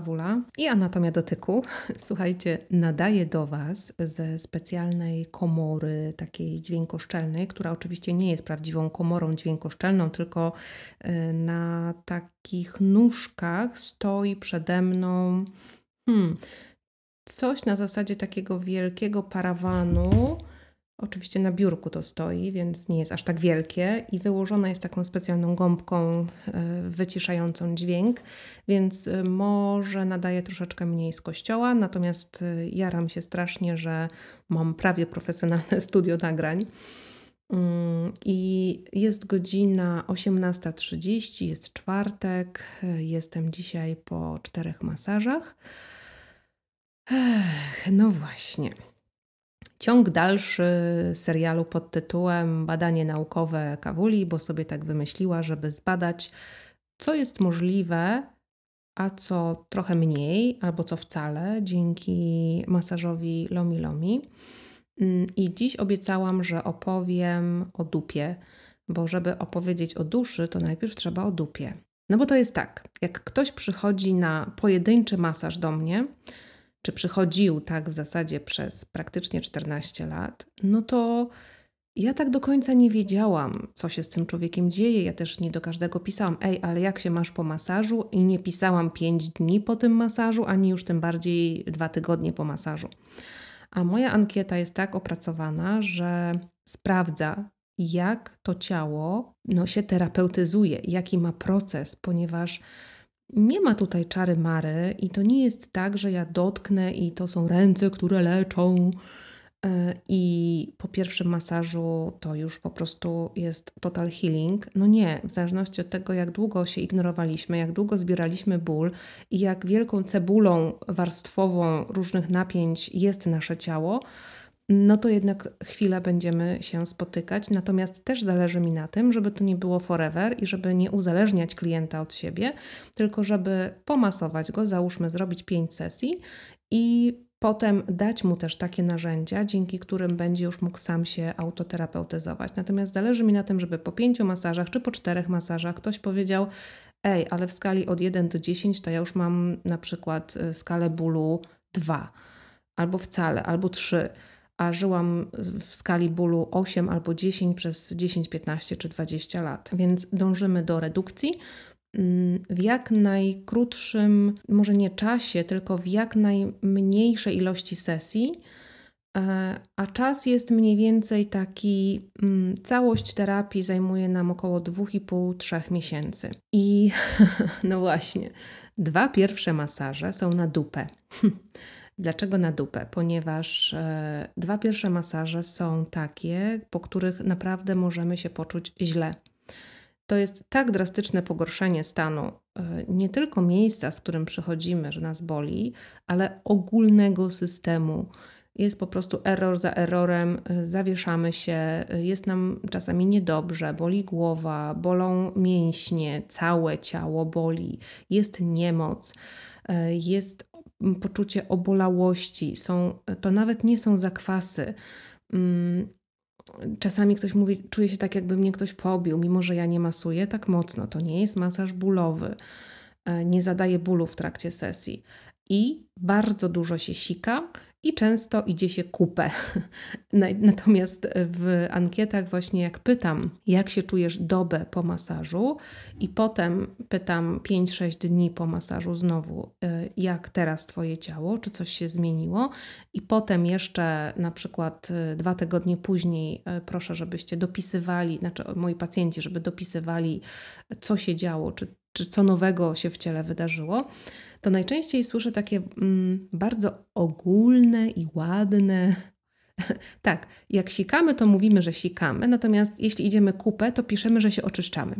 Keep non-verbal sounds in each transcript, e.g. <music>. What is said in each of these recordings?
Kawula i Anatomia Dotyku. <laughs> Słuchajcie, nadaję do Was ze specjalnej komory takiej dźwiękoszczelnej, która oczywiście nie jest prawdziwą komorą dźwiękoszczelną, tylko y, na takich nóżkach stoi przede mną hmm, coś na zasadzie takiego wielkiego parawanu Oczywiście na biurku to stoi, więc nie jest aż tak wielkie i wyłożona jest taką specjalną gąbką e, wyciszającą dźwięk, więc e, może nadaje troszeczkę mniej z kościoła, natomiast e, jaram się strasznie, że mam prawie profesjonalne <laughs> studio nagrań. Mm, I jest godzina 18.30, jest czwartek, jestem dzisiaj po czterech masażach. Ech, no właśnie. Ciąg dalszy serialu pod tytułem Badanie naukowe Kawuli, bo sobie tak wymyśliła, żeby zbadać, co jest możliwe, a co trochę mniej, albo co wcale, dzięki masażowi Lomi Lomi. Mm, I dziś obiecałam, że opowiem o dupie, bo żeby opowiedzieć o duszy, to najpierw trzeba o dupie. No bo to jest tak, jak ktoś przychodzi na pojedynczy masaż do mnie, czy przychodził tak w zasadzie przez praktycznie 14 lat, no to ja tak do końca nie wiedziałam, co się z tym człowiekiem dzieje. Ja też nie do każdego pisałam, ej, ale jak się masz po masażu? I nie pisałam 5 dni po tym masażu, ani już tym bardziej dwa tygodnie po masażu. A moja ankieta jest tak opracowana, że sprawdza, jak to ciało no, się terapeutyzuje, jaki ma proces, ponieważ nie ma tutaj czary mary i to nie jest tak, że ja dotknę i to są ręce, które leczą. E, I po pierwszym masażu to już po prostu jest total healing. No nie, w zależności od tego, jak długo się ignorowaliśmy, jak długo zbieraliśmy ból i jak wielką cebulą warstwową różnych napięć jest nasze ciało, no to jednak chwilę będziemy się spotykać. Natomiast też zależy mi na tym, żeby to nie było forever i żeby nie uzależniać klienta od siebie, tylko żeby pomasować go, załóżmy zrobić pięć sesji i potem dać mu też takie narzędzia, dzięki którym będzie już mógł sam się autoterapeutyzować. Natomiast zależy mi na tym, żeby po pięciu masażach czy po czterech masażach ktoś powiedział: Ej, ale w skali od 1 do 10 to ja już mam na przykład y, skalę bólu 2, albo wcale, albo 3 a żyłam w skali bólu 8 albo 10 przez 10, 15 czy 20 lat. Więc dążymy do redukcji mm, w jak najkrótszym, może nie czasie, tylko w jak najmniejszej ilości sesji. E, a czas jest mniej więcej taki, mm, całość terapii zajmuje nam około 2,5-3 miesięcy. I <laughs> no właśnie, dwa pierwsze masaże są na dupę. <laughs> Dlaczego na dupę? Ponieważ e, dwa pierwsze masaże są takie, po których naprawdę możemy się poczuć źle. To jest tak drastyczne pogorszenie stanu e, nie tylko miejsca, z którym przychodzimy, że nas boli, ale ogólnego systemu. Jest po prostu error za errorem, e, zawieszamy się, jest nam czasami niedobrze, boli głowa, bolą mięśnie, całe ciało boli, jest niemoc, jest poczucie obolałości, są, to nawet nie są zakwasy. Mm, czasami ktoś mówi, czuje się tak, jakby mnie ktoś pobił, mimo że ja nie masuję tak mocno. To nie jest masaż bólowy, e, nie zadaje bólu w trakcie sesji. I bardzo dużo się sika, i często idzie się kupę. <laughs> Natomiast w ankietach właśnie jak pytam, jak się czujesz dobę po masażu i potem pytam 5-6 dni po masażu znowu, y, jak teraz Twoje ciało, czy coś się zmieniło i potem jeszcze na przykład y, dwa tygodnie później y, proszę, żebyście dopisywali, znaczy moi pacjenci, żeby dopisywali, co się działo, czy, czy co nowego się w ciele wydarzyło, to najczęściej słyszę takie mm, bardzo ogólne i ładne. <laughs> tak, jak sikamy, to mówimy, że sikamy, natomiast jeśli idziemy kupę, to piszemy, że się oczyszczamy.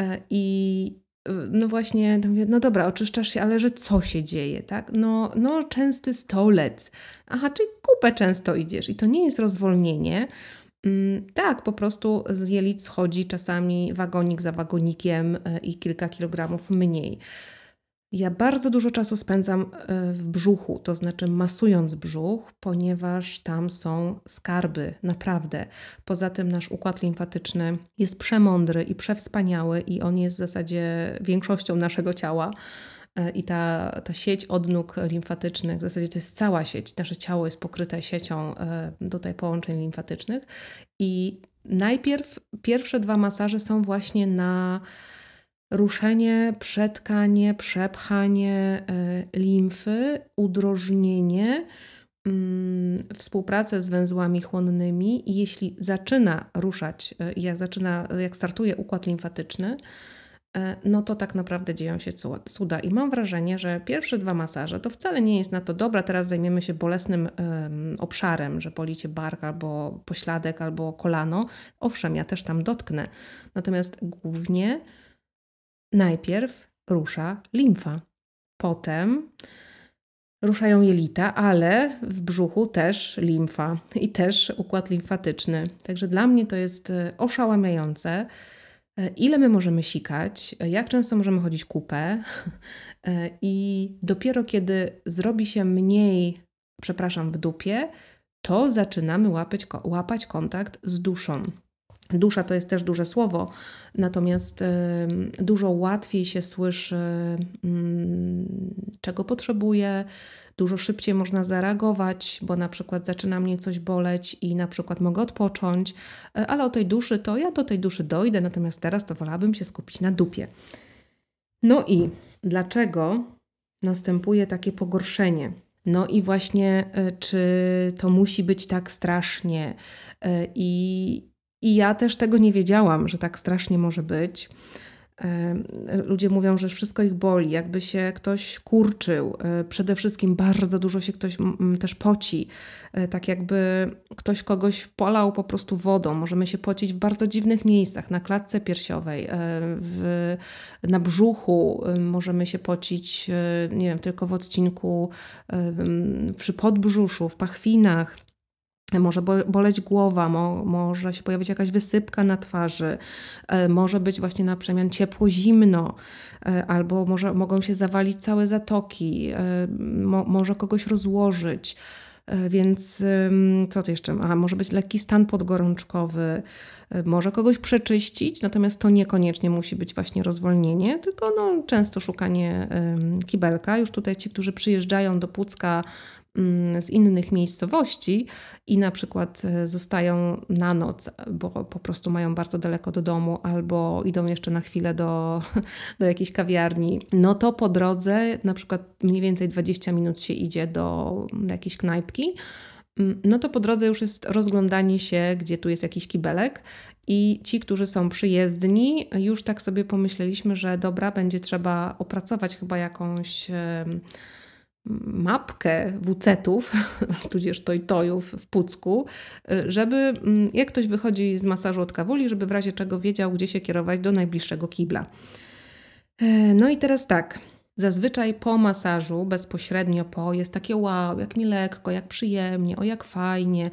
E, I e, no właśnie, no dobra, oczyszczasz się, ale że co się dzieje, tak? No, no częsty stolec. Aha, czyli kupę często idziesz i to nie jest rozwolnienie, mm, tak, po prostu z jelit schodzi czasami wagonik za wagonikiem e, i kilka kilogramów mniej. Ja bardzo dużo czasu spędzam e, w brzuchu, to znaczy masując brzuch, ponieważ tam są skarby, naprawdę. Poza tym nasz układ limfatyczny jest przemądry i przewspaniały i on jest w zasadzie większością naszego ciała. e, i ta, ta sieć odnóg limfatycznych, w zasadzie to jest cała sieć, nasze ciało jest pokryte siecią e, tutaj połączeń limfatycznych i najpierw pierwsze dwa masaże są właśnie na ruszenie, przetkanie, przepchanie e, limfy, udrożnienie, mm, współpracę z węzłami chłonnymi i jeśli zaczyna ruszać, jak zaczyna, jak startuje układ limfatyczny, E, no to tak naprawdę dzieją się cuda. I mam wrażenie, że pierwsze dwa masaże to wcale nie jest na to dobra, teraz zajmiemy się bolesnym um, obszarem, że policie bark albo pośladek albo kolano. Owszem, ja też tam dotknę. Natomiast głównie najpierw rusza limfa. Potem ruszają jelita, ale w brzuchu też limfa i też układ limfatyczny. Także dla mnie to jest e, oszałamiające. E, ile my możemy sikać, e, jak często możemy chodzić kupę <laughs> i dopiero kiedy zrobi się mniej, przepraszam, w dupie, to zaczynamy łapać, łapać kontakt z duszą. Dusza to jest też duże słowo, natomiast dużo łatwiej się słyszy, mm, czego potrzebuję, dużo szybciej można zareagować, bo na przykład zaczyna mnie coś boleć i na przykład mogę odpocząć, e, ale o tej duszy to ja do tej duszy dojdę, natomiast teraz to wolałabym się skupić na dupie. No i dlaczego następuje takie pogorszenie? No i właśnie, e, czy to musi być tak strasznie? E, I, i ja też tego nie wiedziałam, że tak strasznie może być. Ludzie mówią, że wszystko ich boli, jakby się ktoś kurczył. E, przede wszystkim bardzo dużo się ktoś też poci. E, tak jakby ktoś kogoś polał po prostu wodą. Możemy się pocić w bardzo dziwnych miejscach, na klatce piersiowej, e, w, na brzuchu. Możemy się pocić, nie wiem, tylko w odcinku przy podbrzuszu, w pachwinach może boleć głowa, mo, może się pojawić jakaś wysypka na twarzy, e, może być właśnie na przemian ciepło-zimno, e, albo może, mogą się zawalić całe zatoki, e, mo, może kogoś rozłożyć. Więc co to jeszcze? A, może być lekki stan podgorączkowy, może kogoś przeczyścić, natomiast to niekoniecznie musi być właśnie rozwolnienie, tylko no, często szukanie kibelka. Już tutaj ci, którzy przyjeżdżają do Pucka Mm, z innych miejscowości i na przykład e, zostają na noc, bo po prostu mają bardzo daleko do domu albo idą jeszcze na chwilę do, <laughs> do jakiejś kawiarni, no to po drodze na przykład mniej więcej 20 minut się idzie do, do jakiejś knajpki, mm, no to po drodze już jest rozglądanie się, gdzie tu jest jakiś kibelek. I ci, którzy są przyjezdni, już tak sobie pomyśleliśmy, że dobra, będzie trzeba opracować chyba jakąś mapkę WC-ów, <laughs> tudzież tojtojów w Pucku, żeby mm, jak ktoś wychodzi z masażu od kawuli, żeby w razie czego wiedział, gdzie się kierować do najbliższego kibla. E, no i teraz tak. Zazwyczaj po masażu, bezpośrednio po, jest takie wow, jak mi lekko, jak przyjemnie, o jak fajnie.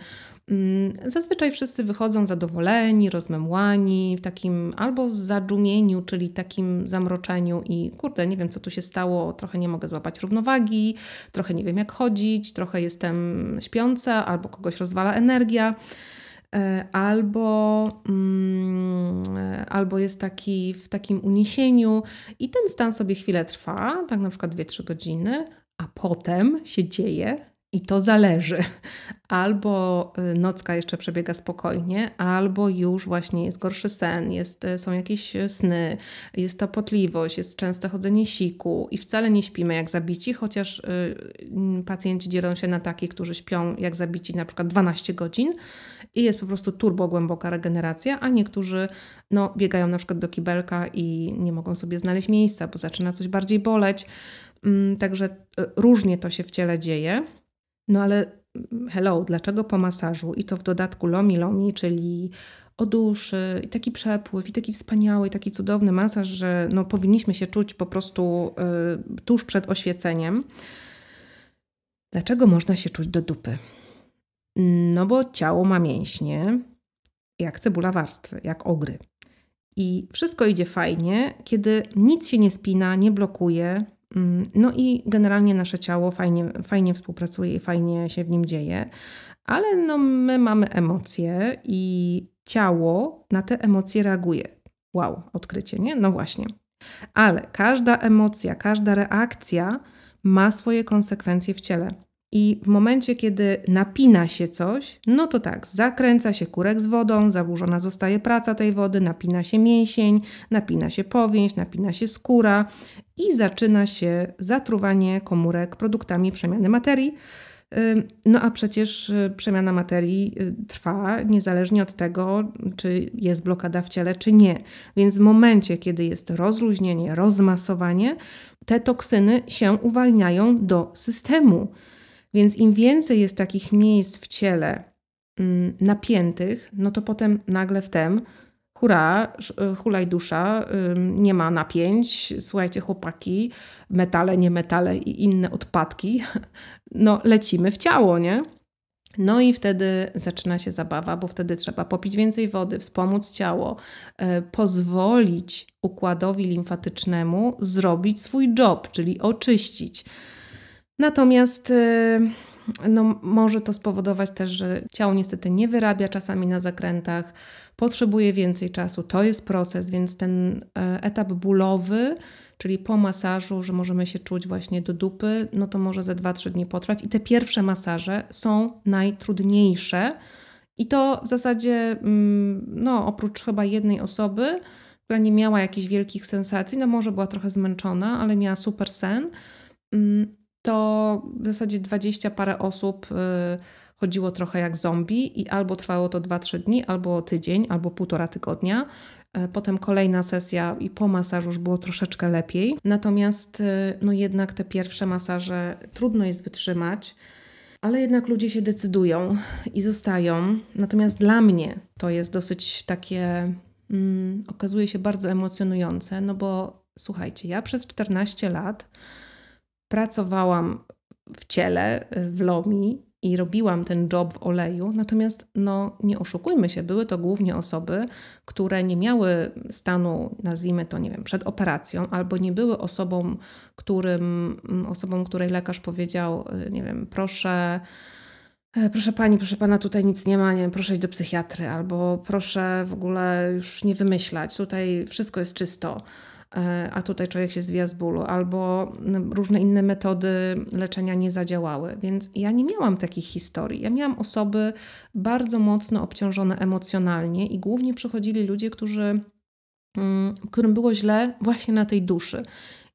Mm, zazwyczaj wszyscy wychodzą zadowoleni, rozmemłani, w takim albo zadżumieniu, czyli takim zamroczeniu i kurde, nie wiem co tu się stało, trochę nie mogę złapać równowagi, trochę nie wiem jak chodzić, trochę jestem śpiąca, albo kogoś rozwala energia. E, albo, mm, albo jest taki w takim uniesieniu, i ten stan sobie chwilę trwa, tak na przykład 2-3 godziny, a potem się dzieje i to zależy. <laughs> Albo y, nocka jeszcze przebiega spokojnie, albo już właśnie jest gorszy sen, jest, y, są jakieś y, sny, jest topotliwość, jest częste chodzenie siku i wcale nie śpimy jak zabici, chociaż pacjenci dzielą się na takich, którzy śpią jak zabici na przykład 12 godzin i jest po prostu turbo głęboka regeneracja, a niektórzy no, biegają na przykład do kibelka i nie mogą sobie znaleźć miejsca, bo zaczyna coś bardziej boleć. Mm, także różnie to się w ciele dzieje. No ale hello, dlaczego po masażu i to w dodatku lomi lomi, czyli o duszy i taki przepływ i taki wspaniały i taki cudowny masaż, że no, powinniśmy się czuć po prostu y, tuż przed oświeceniem. Dlaczego można się czuć do dupy? No bo ciało ma mięśnie, jak cebula warstwy, jak ogry. I wszystko idzie fajnie, kiedy nic się nie spina, nie blokuje, no i generalnie nasze ciało fajnie, fajnie współpracuje i fajnie się w nim dzieje, ale no my mamy emocje i ciało na te emocje reaguje. Wow, odkrycie, nie? No właśnie. Ale każda emocja, każda reakcja ma swoje konsekwencje w ciele. I w momencie, kiedy napina się coś, no to tak, zakręca się kurek z wodą, zaburzona zostaje praca tej wody, napina się mięsień, napina się powięź, napina się skóra i zaczyna się zatruwanie komórek produktami przemiany materii. No a przecież y, przemiana materii y, trwa niezależnie od tego, czy jest blokada w ciele, czy nie. Więc w momencie, kiedy jest rozluźnienie, rozmasowanie, te toksyny się uwalniają do systemu. Więc im więcej jest takich miejsc w ciele mm, napiętych, no to potem nagle wtem hura, y, hulaj dusza, nie ma napięć, słuchajcie chłopaki, metale, nie metale i inne odpadki, <laughs> no lecimy w ciało, nie? No i wtedy zaczyna się zabawa, bo wtedy trzeba popić więcej wody, wspomóc ciało, e, pozwolić układowi limfatycznemu zrobić swój job, czyli oczyścić. Natomiast e, no, może to spowodować też, że ciało niestety nie wyrabia czasami na zakrętach, potrzebuje więcej czasu. To jest proces, więc ten e, etap bólowy, czyli po masażu, że możemy się czuć właśnie do dupy, no to może ze 2-3 dni potrwać. I te pierwsze masaże są najtrudniejsze. I to w zasadzie, mm, no, oprócz chyba jednej osoby, która nie miała jakichś wielkich sensacji, no może była trochę zmęczona, ale miała super sen, mm, to w zasadzie 20 parę osób y, chodziło trochę jak zombie i albo trwało to 2-3 dni, albo tydzień, albo półtora tygodnia. E, potem kolejna sesja i po masażu już było troszeczkę lepiej. Natomiast y, no jednak te pierwsze masaże trudno jest wytrzymać, ale jednak ludzie się decydują i zostają. Natomiast dla mnie to jest dosyć takie, mm, okazuje się bardzo emocjonujące, no bo słuchajcie, ja przez 14 lat pracowałam w ciele, y, w Lomi i robiłam ten job w oleju, natomiast no, nie oszukujmy się, były to głównie osoby, które nie miały stanu, nazwijmy to, nie wiem, przed operacją, albo nie były osobą, którym, mm, osobą której lekarz powiedział, y, nie wiem, proszę. E, proszę pani, proszę pana, tutaj nic nie ma, nie wiem, proszę iść do psychiatry, albo proszę w ogóle już nie wymyślać, tutaj wszystko jest czysto. E, a tutaj człowiek się zwija z bólu, albo różne inne metody leczenia nie zadziałały. Więc ja nie miałam takich historii. Ja miałam osoby bardzo mocno obciążone emocjonalnie i głównie przychodzili ludzie, którzy, mm, którym było źle właśnie na tej duszy.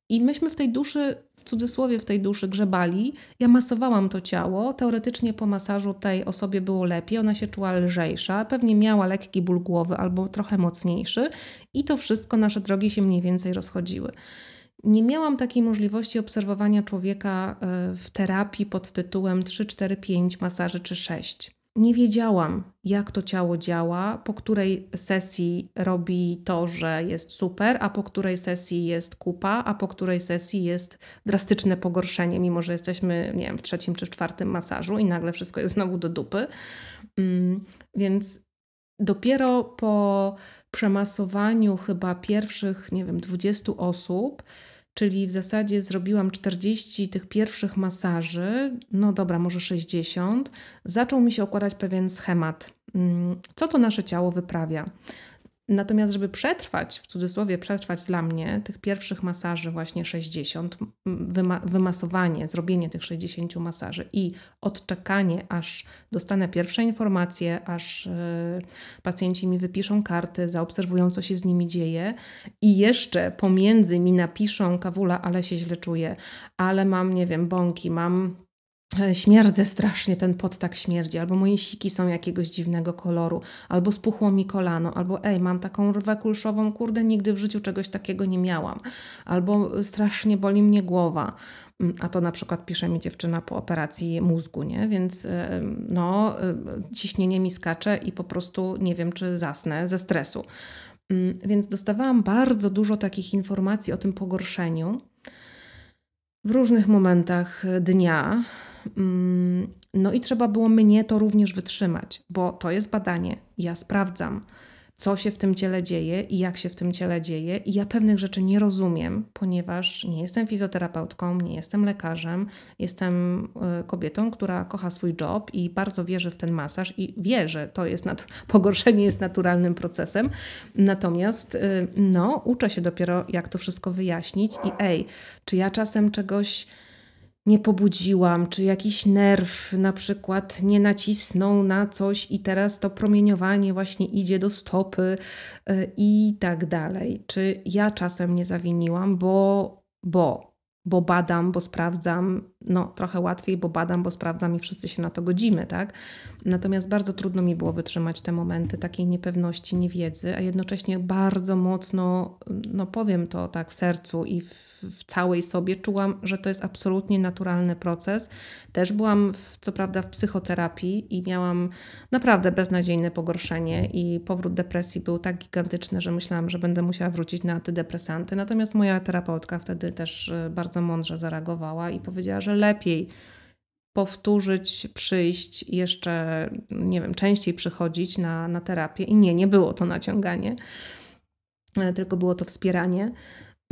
I myśmy w tej duszy w cudzysłowie w tej duszy grzebali. Ja masowałam to ciało. Teoretycznie po masażu tej osobie było lepiej, ona się czuła lżejsza, pewnie miała lekki ból głowy albo trochę mocniejszy, i to wszystko nasze drogi się mniej więcej rozchodziły. Nie miałam takiej możliwości obserwowania człowieka e, w terapii pod tytułem 3, 4, 5 masaży czy 6 nie wiedziałam, jak to ciało działa, po której sesji robi to, że jest super, a po której sesji jest kupa, a po której sesji jest drastyczne pogorszenie, mimo że jesteśmy, nie wiem, w trzecim czy czwartym masażu i nagle wszystko jest znowu do dupy. Mm, więc dopiero po przemasowaniu chyba pierwszych, nie wiem, 20 osób, czyli w zasadzie zrobiłam 40 tych pierwszych masaży, no dobra, może 60, zaczął mi się układać pewien schemat. Mm, co to nasze ciało wyprawia? Natomiast, żeby przetrwać, w cudzysłowie przetrwać dla mnie tych pierwszych masaży, właśnie 60, wyma wymasowanie, zrobienie tych 60 masaży i odczekanie, aż dostanę pierwsze informacje, aż yy, pacjenci mi wypiszą karty, zaobserwują, co się z nimi dzieje i jeszcze pomiędzy mi napiszą, kawula, ale się źle czuję, ale mam, nie wiem, bąki, mam śmierdzę strasznie, ten pot tak śmierdzi, albo moje siki są jakiegoś dziwnego koloru, albo spuchło mi kolano, albo ej, mam taką rwę kulszową, kurde, nigdy w życiu czegoś takiego nie miałam, albo strasznie boli mnie głowa, mm, a to na przykład pisze mi dziewczyna po operacji mózgu, nie? Więc e, no, e, ciśnienie mi skacze i po prostu nie wiem, czy zasnę ze stresu. Mm, więc dostawałam bardzo dużo takich informacji o tym pogorszeniu w różnych momentach dnia, no i trzeba było mnie to również wytrzymać, bo to jest badanie. Ja sprawdzam, co się w tym ciele dzieje i jak się w tym ciele dzieje. I ja pewnych rzeczy nie rozumiem, ponieważ nie jestem fizjoterapeutką, nie jestem lekarzem, jestem y, kobietą, która kocha swój job i bardzo wierzy w ten masaż i wie, że to jest <laughs> pogorszenie jest naturalnym procesem. Natomiast y, no, uczę się dopiero, jak to wszystko wyjaśnić i ej, czy ja czasem czegoś nie pobudziłam, czy jakiś nerw na przykład nie nacisnął na coś i teraz to promieniowanie właśnie idzie do stopy yy, i tak dalej. Czy ja czasem nie zawiniłam, bo, bo, bo badam, bo sprawdzam, no trochę łatwiej, bo badam, bo sprawdzam i wszyscy się na to godzimy, tak? Natomiast bardzo trudno mi było wytrzymać te momenty takiej niepewności, niewiedzy, a jednocześnie bardzo mocno, no powiem to tak w sercu i w, w całej sobie czułam, że to jest absolutnie naturalny proces. Też byłam w, co prawda w psychoterapii i miałam naprawdę beznadziejne pogorszenie i powrót depresji był tak gigantyczny, że myślałam, że będę musiała wrócić na antydepresanty. Natomiast moja terapeutka wtedy też e, bardzo mądrze zareagowała i powiedziała, że lepiej powtórzyć, przyjść jeszcze, nie wiem, częściej przychodzić na, na terapię. I nie, nie było to naciąganie, e, tylko było to wspieranie.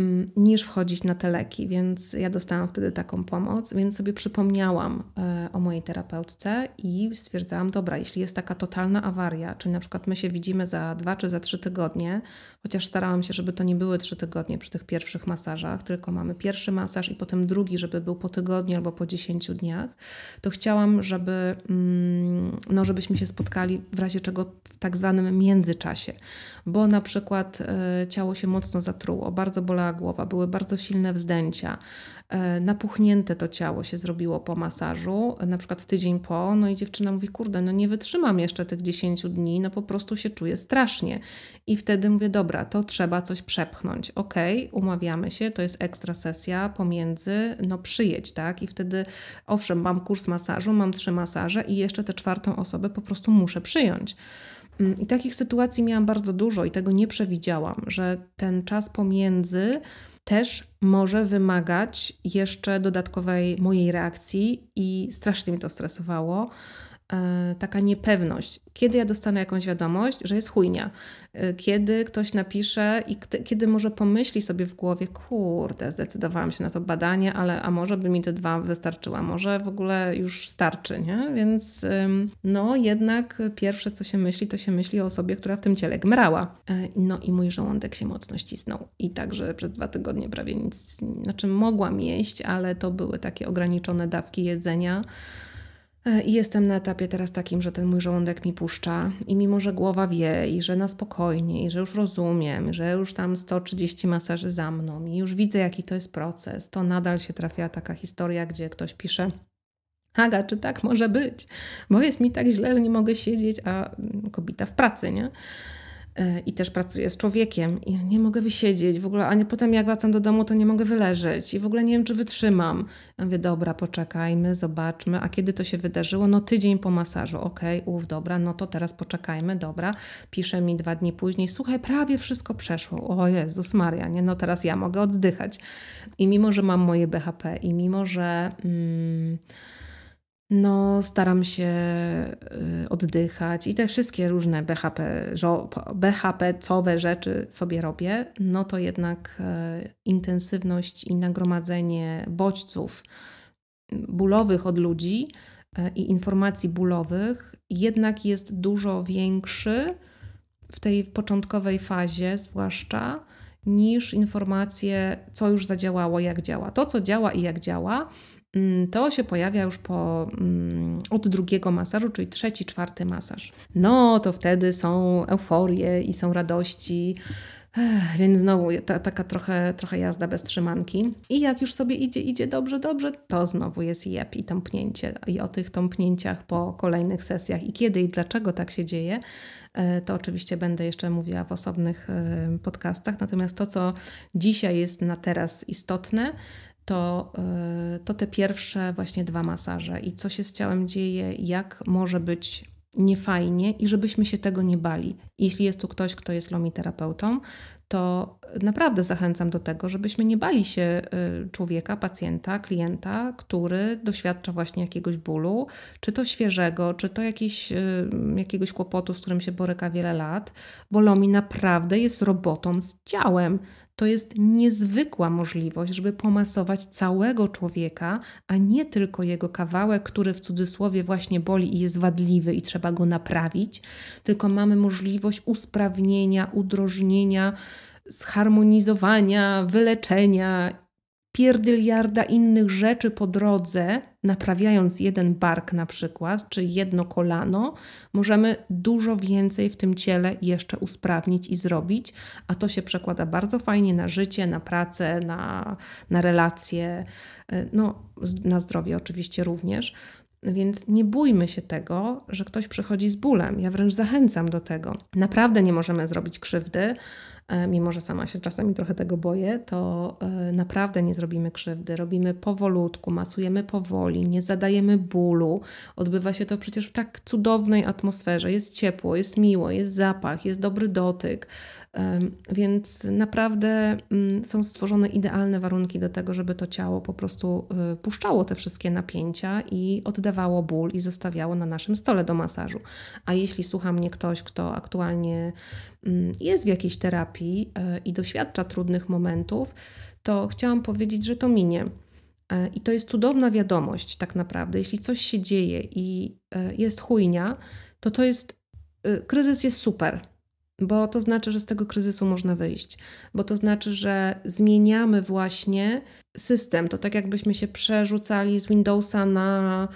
Mm, niż wchodzić na te leki, więc ja dostałam wtedy taką pomoc, więc sobie przypomniałam e, o mojej terapeutce i stwierdzałam, dobra, jeśli jest taka totalna awaria, czyli na przykład my się widzimy za dwa czy za trzy tygodnie, chociaż starałam się, żeby to nie były trzy tygodnie przy tych pierwszych masażach, tylko mamy pierwszy masaż i potem drugi, żeby był po tygodniu albo po dziesięciu dniach, to chciałam, żeby, mm, no, żebyśmy się spotkali w razie czego w tak zwanym międzyczasie, bo na przykład e, ciało się mocno zatruło, bardzo bolało głowa, były bardzo silne wzdęcia, e, napuchnięte to ciało się zrobiło po masażu, na przykład tydzień po, no i dziewczyna mówi, kurde, no nie wytrzymam jeszcze tych 10 dni, no po prostu się czuję strasznie. I wtedy mówię, dobra, to trzeba coś przepchnąć. Ok, umawiamy się, to jest ekstra sesja pomiędzy, no przyjedź, tak? I wtedy, owszem, mam kurs masażu, mam trzy masaże i jeszcze tę czwartą osobę po prostu muszę przyjąć. Mm, I takich sytuacji miałam bardzo dużo i tego nie przewidziałam, że ten czas pomiędzy też może wymagać jeszcze dodatkowej mojej reakcji i strasznie mi to stresowało. E, taka niepewność, kiedy ja dostanę jakąś wiadomość, że jest chujnia, e, kiedy ktoś napisze i kiedy może pomyśli sobie w głowie, kurde, zdecydowałam się na to badanie, ale a może by mi te dwa wystarczyła, może w ogóle już starczy, nie? Więc no jednak pierwsze co się myśli, to się myśli o osobie, która w tym ciele gmrała. E, no i mój żołądek się mocno ścisnął i także przez dwa tygodnie prawie nic, znaczy mogłam jeść, ale to były takie ograniczone dawki jedzenia. E, I jestem na etapie teraz takim, że ten mój żołądek mi puszcza i mimo, że głowa wie i że na spokojnie i że już rozumiem, że już tam 130 masaży za mną i już widzę jaki to jest proces, to nadal się trafia taka historia, gdzie ktoś pisze Haga, czy tak może być? Bo jest mi tak źle, że nie mogę siedzieć, a kobieta w pracy, nie? E, i też pracuję z człowiekiem i nie mogę wysiedzieć w ogóle, a nie, potem jak wracam do domu, to nie mogę wyleżeć i w ogóle nie wiem, czy wytrzymam. Ja mówię, dobra, poczekajmy, zobaczmy, a kiedy to się wydarzyło? No tydzień po masażu, okej, okay, ów, dobra, no to teraz poczekajmy, dobra. Pisze mi dwa dni później, słuchaj, prawie wszystko przeszło. O Jezus Maria, nie? No teraz ja mogę oddychać. I mimo, że mam moje BHP i mimo, że... Mm, no, staram się y, oddychać i te wszystkie różne BHP, BHP-cowe rzeczy sobie robię, no to jednak e, intensywność i nagromadzenie bodźców bólowych od ludzi e, i informacji bólowych jednak jest dużo większy w tej początkowej fazie, zwłaszcza niż informacje, co już zadziałało, jak działa. To, co działa i jak działa, to się pojawia już po, mm, od drugiego masażu, czyli trzeci, czwarty masaż. No to wtedy są euforie i są radości. Więc znowu ta, taka trochę, trochę jazda bez trzymanki. I jak już sobie idzie, idzie dobrze, dobrze, to znowu jest jeb i tąpnięcie. I o tych tąpnięciach po kolejnych sesjach i kiedy i dlaczego tak się dzieje, e, to oczywiście będę jeszcze mówiła w osobnych e, podcastach. Natomiast to, co dzisiaj jest na teraz istotne, to, y, to te pierwsze właśnie dwa masaże i co się z ciałem dzieje, jak może być niefajnie i żebyśmy się tego nie bali. Jeśli jest tu ktoś, kto jest lomiterapeutą, to naprawdę zachęcam do tego, żebyśmy nie bali się y, człowieka, pacjenta, klienta, który doświadcza właśnie jakiegoś bólu, czy to świeżego, czy to jakieś, y, jakiegoś kłopotu, z którym się boryka wiele lat, bo Lomi naprawdę jest robotą z ciałem. To jest niezwykła możliwość, żeby pomasować całego człowieka, a nie tylko jego kawałek, który w cudzysłowie właśnie boli i jest wadliwy i trzeba go naprawić, tylko mamy możliwość usprawnienia, udrożnienia, zharmonizowania, wyleczenia pierdyliarda innych rzeczy po drodze, naprawiając jeden bark na przykład, czy jedno kolano, możemy dużo więcej w tym ciele jeszcze usprawnić i zrobić, a to się przekłada bardzo fajnie na życie, na pracę, na, na relacje, y, no, na zdrowie oczywiście również. Więc nie bójmy się tego, że ktoś przychodzi z bólem. Ja wręcz zachęcam do tego. Naprawdę nie możemy zrobić krzywdy, mimo że sama się czasami trochę tego boję, to e, naprawdę nie zrobimy krzywdy. Robimy powolutku, masujemy powoli, nie zadajemy bólu. Odbywa się to przecież w tak cudownej atmosferze. Jest ciepło, jest miło, jest zapach, jest dobry dotyk. Więc naprawdę mm, są stworzone idealne warunki do tego, żeby to ciało po prostu e, puszczało te wszystkie napięcia i oddawało ból i zostawiało na naszym stole do masażu. A jeśli słucha mnie ktoś, kto aktualnie mm, jest w jakiejś terapii e, i doświadcza trudnych momentów, to chciałam powiedzieć, że to minie. E, I to jest cudowna wiadomość, tak naprawdę. Jeśli coś się dzieje i jest chujnia, to to jest kryzys jest super bo to znaczy, że z tego kryzysu można wyjść, bo to znaczy, że zmieniamy właśnie system. To tak jakbyśmy się przerzucali z Windowsa na,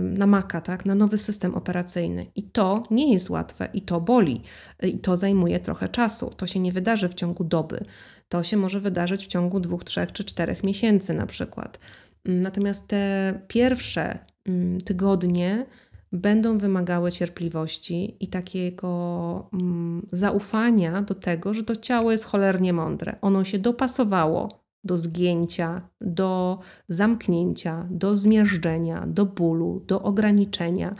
na Maca, tak? na nowy system operacyjny. I to nie jest łatwe i to boli, i to zajmuje trochę czasu. To się nie wydarzy w ciągu doby. To się może wydarzyć w ciągu dwóch, trzech czy czterech miesięcy na przykład. Natomiast te pierwsze mm, tygodnie będą wymagały cierpliwości i takiego mm, zaufania do tego, że to ciało jest cholernie mądre. Ono się dopasowało do zgięcia, do zamknięcia, do zmiażdżenia, do bólu, do ograniczenia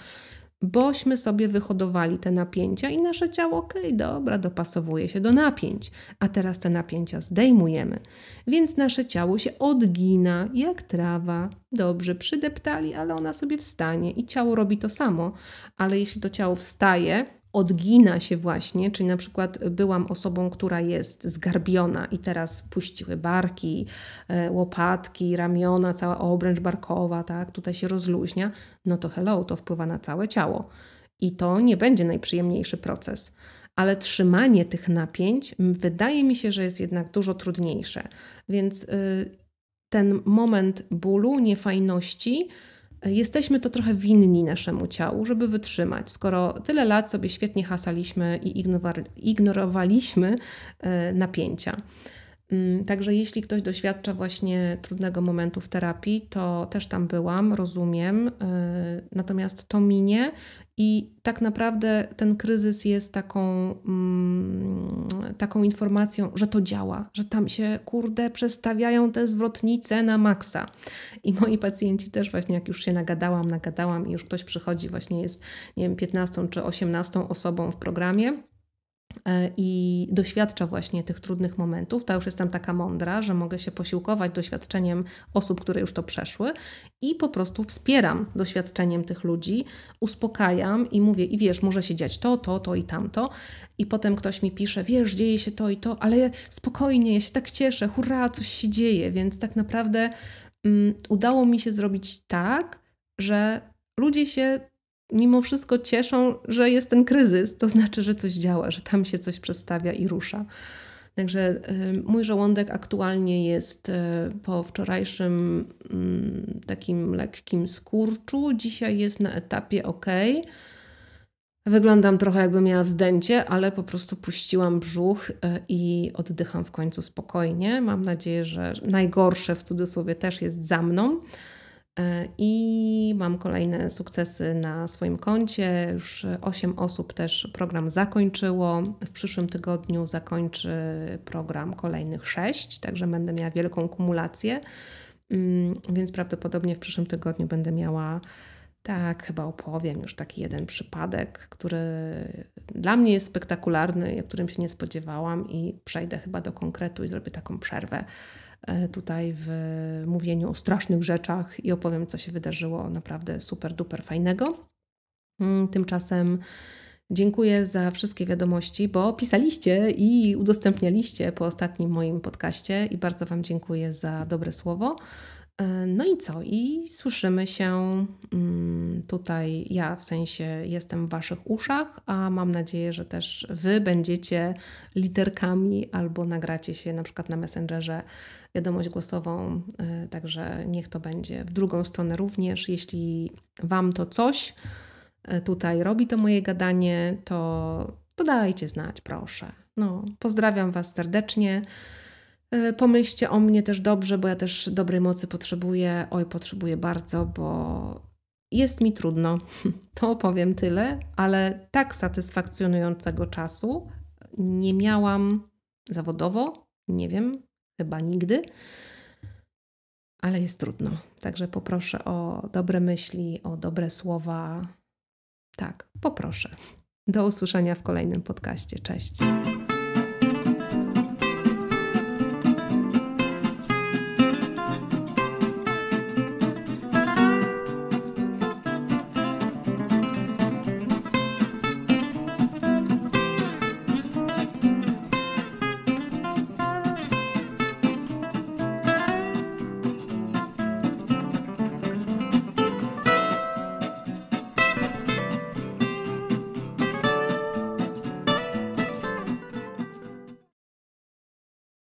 bośmy sobie wyhodowali te napięcia i nasze ciało, okej, dobra, dopasowuje się do napięć, a teraz te napięcia zdejmujemy, więc nasze ciało się odgina jak trawa. Dobrze, przydeptali, ale ona sobie wstanie i ciało robi to samo, ale jeśli to ciało wstaje, odgina się właśnie, czyli na przykład byłam osobą, która jest zgarbiona i teraz puściły barki, e, łopatki, ramiona, cała obręcz barkowa, tak, tutaj się rozluźnia, no to hello, to wpływa na całe ciało. I to nie będzie najprzyjemniejszy proces. Ale trzymanie tych napięć wydaje mi się, że jest jednak dużo trudniejsze. Więc y, ten moment bólu, niefajności, jesteśmy to trochę winni naszemu ciału, żeby wytrzymać. Skoro tyle lat sobie świetnie hasaliśmy i ignorowaliśmy e, napięcia. Mm, także jeśli ktoś doświadcza właśnie trudnego momentu w terapii, to też tam byłam, rozumiem. E, natomiast to minie i tak naprawdę ten kryzys jest taką, mm, taką informacją, że to działa, że tam się, kurde, przestawiają te zwrotnice na maksa. I moi pacjenci też właśnie, jak już się nagadałam, nagadałam i już ktoś przychodzi, właśnie jest, nie wiem, 15 czy 18 osobą w programie, i doświadcza właśnie tych trudnych momentów, to już jestem taka mądra, że mogę się posiłkować doświadczeniem osób, które już to przeszły i po prostu wspieram doświadczeniem tych ludzi, uspokajam i mówię, i wiesz, może się dziać to, to, to i tamto. I potem ktoś mi pisze, wiesz, dzieje się to i to, ale spokojnie, ja się tak cieszę, hurra, coś się dzieje. Więc tak naprawdę um, udało mi się zrobić tak, że ludzie się mimo wszystko cieszą, że jest ten kryzys. To znaczy, że coś działa, że tam się coś przestawia i rusza. Także mój żołądek aktualnie jest e, po wczorajszym mm, takim lekkim skurczu. Dzisiaj jest na etapie ok. Wyglądam trochę jakby miała wzdęcie, ale po prostu puściłam brzuch e, i oddycham w końcu spokojnie. Mam nadzieję, że najgorsze w cudzysłowie też jest za mną. E, I mam kolejne sukcesy na swoim koncie. Już 8 osób też program zakończyło. W przyszłym tygodniu zakończy program kolejnych 6, także będę miała wielką kumulację. Mm, więc prawdopodobnie w przyszłym tygodniu będę miała Tak, chyba opowiem już taki jeden przypadek, który dla mnie jest spektakularny, o którym się nie spodziewałam, i przejdę chyba do konkretu i zrobię taką przerwę tutaj w mówieniu o strasznych rzeczach i opowiem, co się wydarzyło naprawdę super duper fajnego. Mm, tymczasem dziękuję za wszystkie wiadomości, bo pisaliście i udostępnialiście po ostatnim moim podcaście i bardzo Wam dziękuję za dobre słowo. E, no i co? I słyszymy się mm, tutaj. Ja w sensie jestem w Waszych uszach, a mam nadzieję, że też Wy będziecie literkami albo nagracie się na przykład na Messengerze wiadomość głosową. E, także niech to będzie w drugą stronę również. Jeśli Wam to coś e, tutaj robi, to moje gadanie, to, to dajcie znać, proszę. No, pozdrawiam Was serdecznie. E, pomyślcie o mnie też dobrze, bo ja też dobrej mocy potrzebuję. Oj, potrzebuję bardzo, bo jest mi trudno. <laughs> To powiem tyle, ale tak satysfakcjonującego czasu nie miałam zawodowo, nie wiem, chyba nigdy, ale jest trudno. Także poproszę o dobre myśli, o dobre słowa. Tak, poproszę. Do usłyszenia w kolejnym podcaście. Cześć.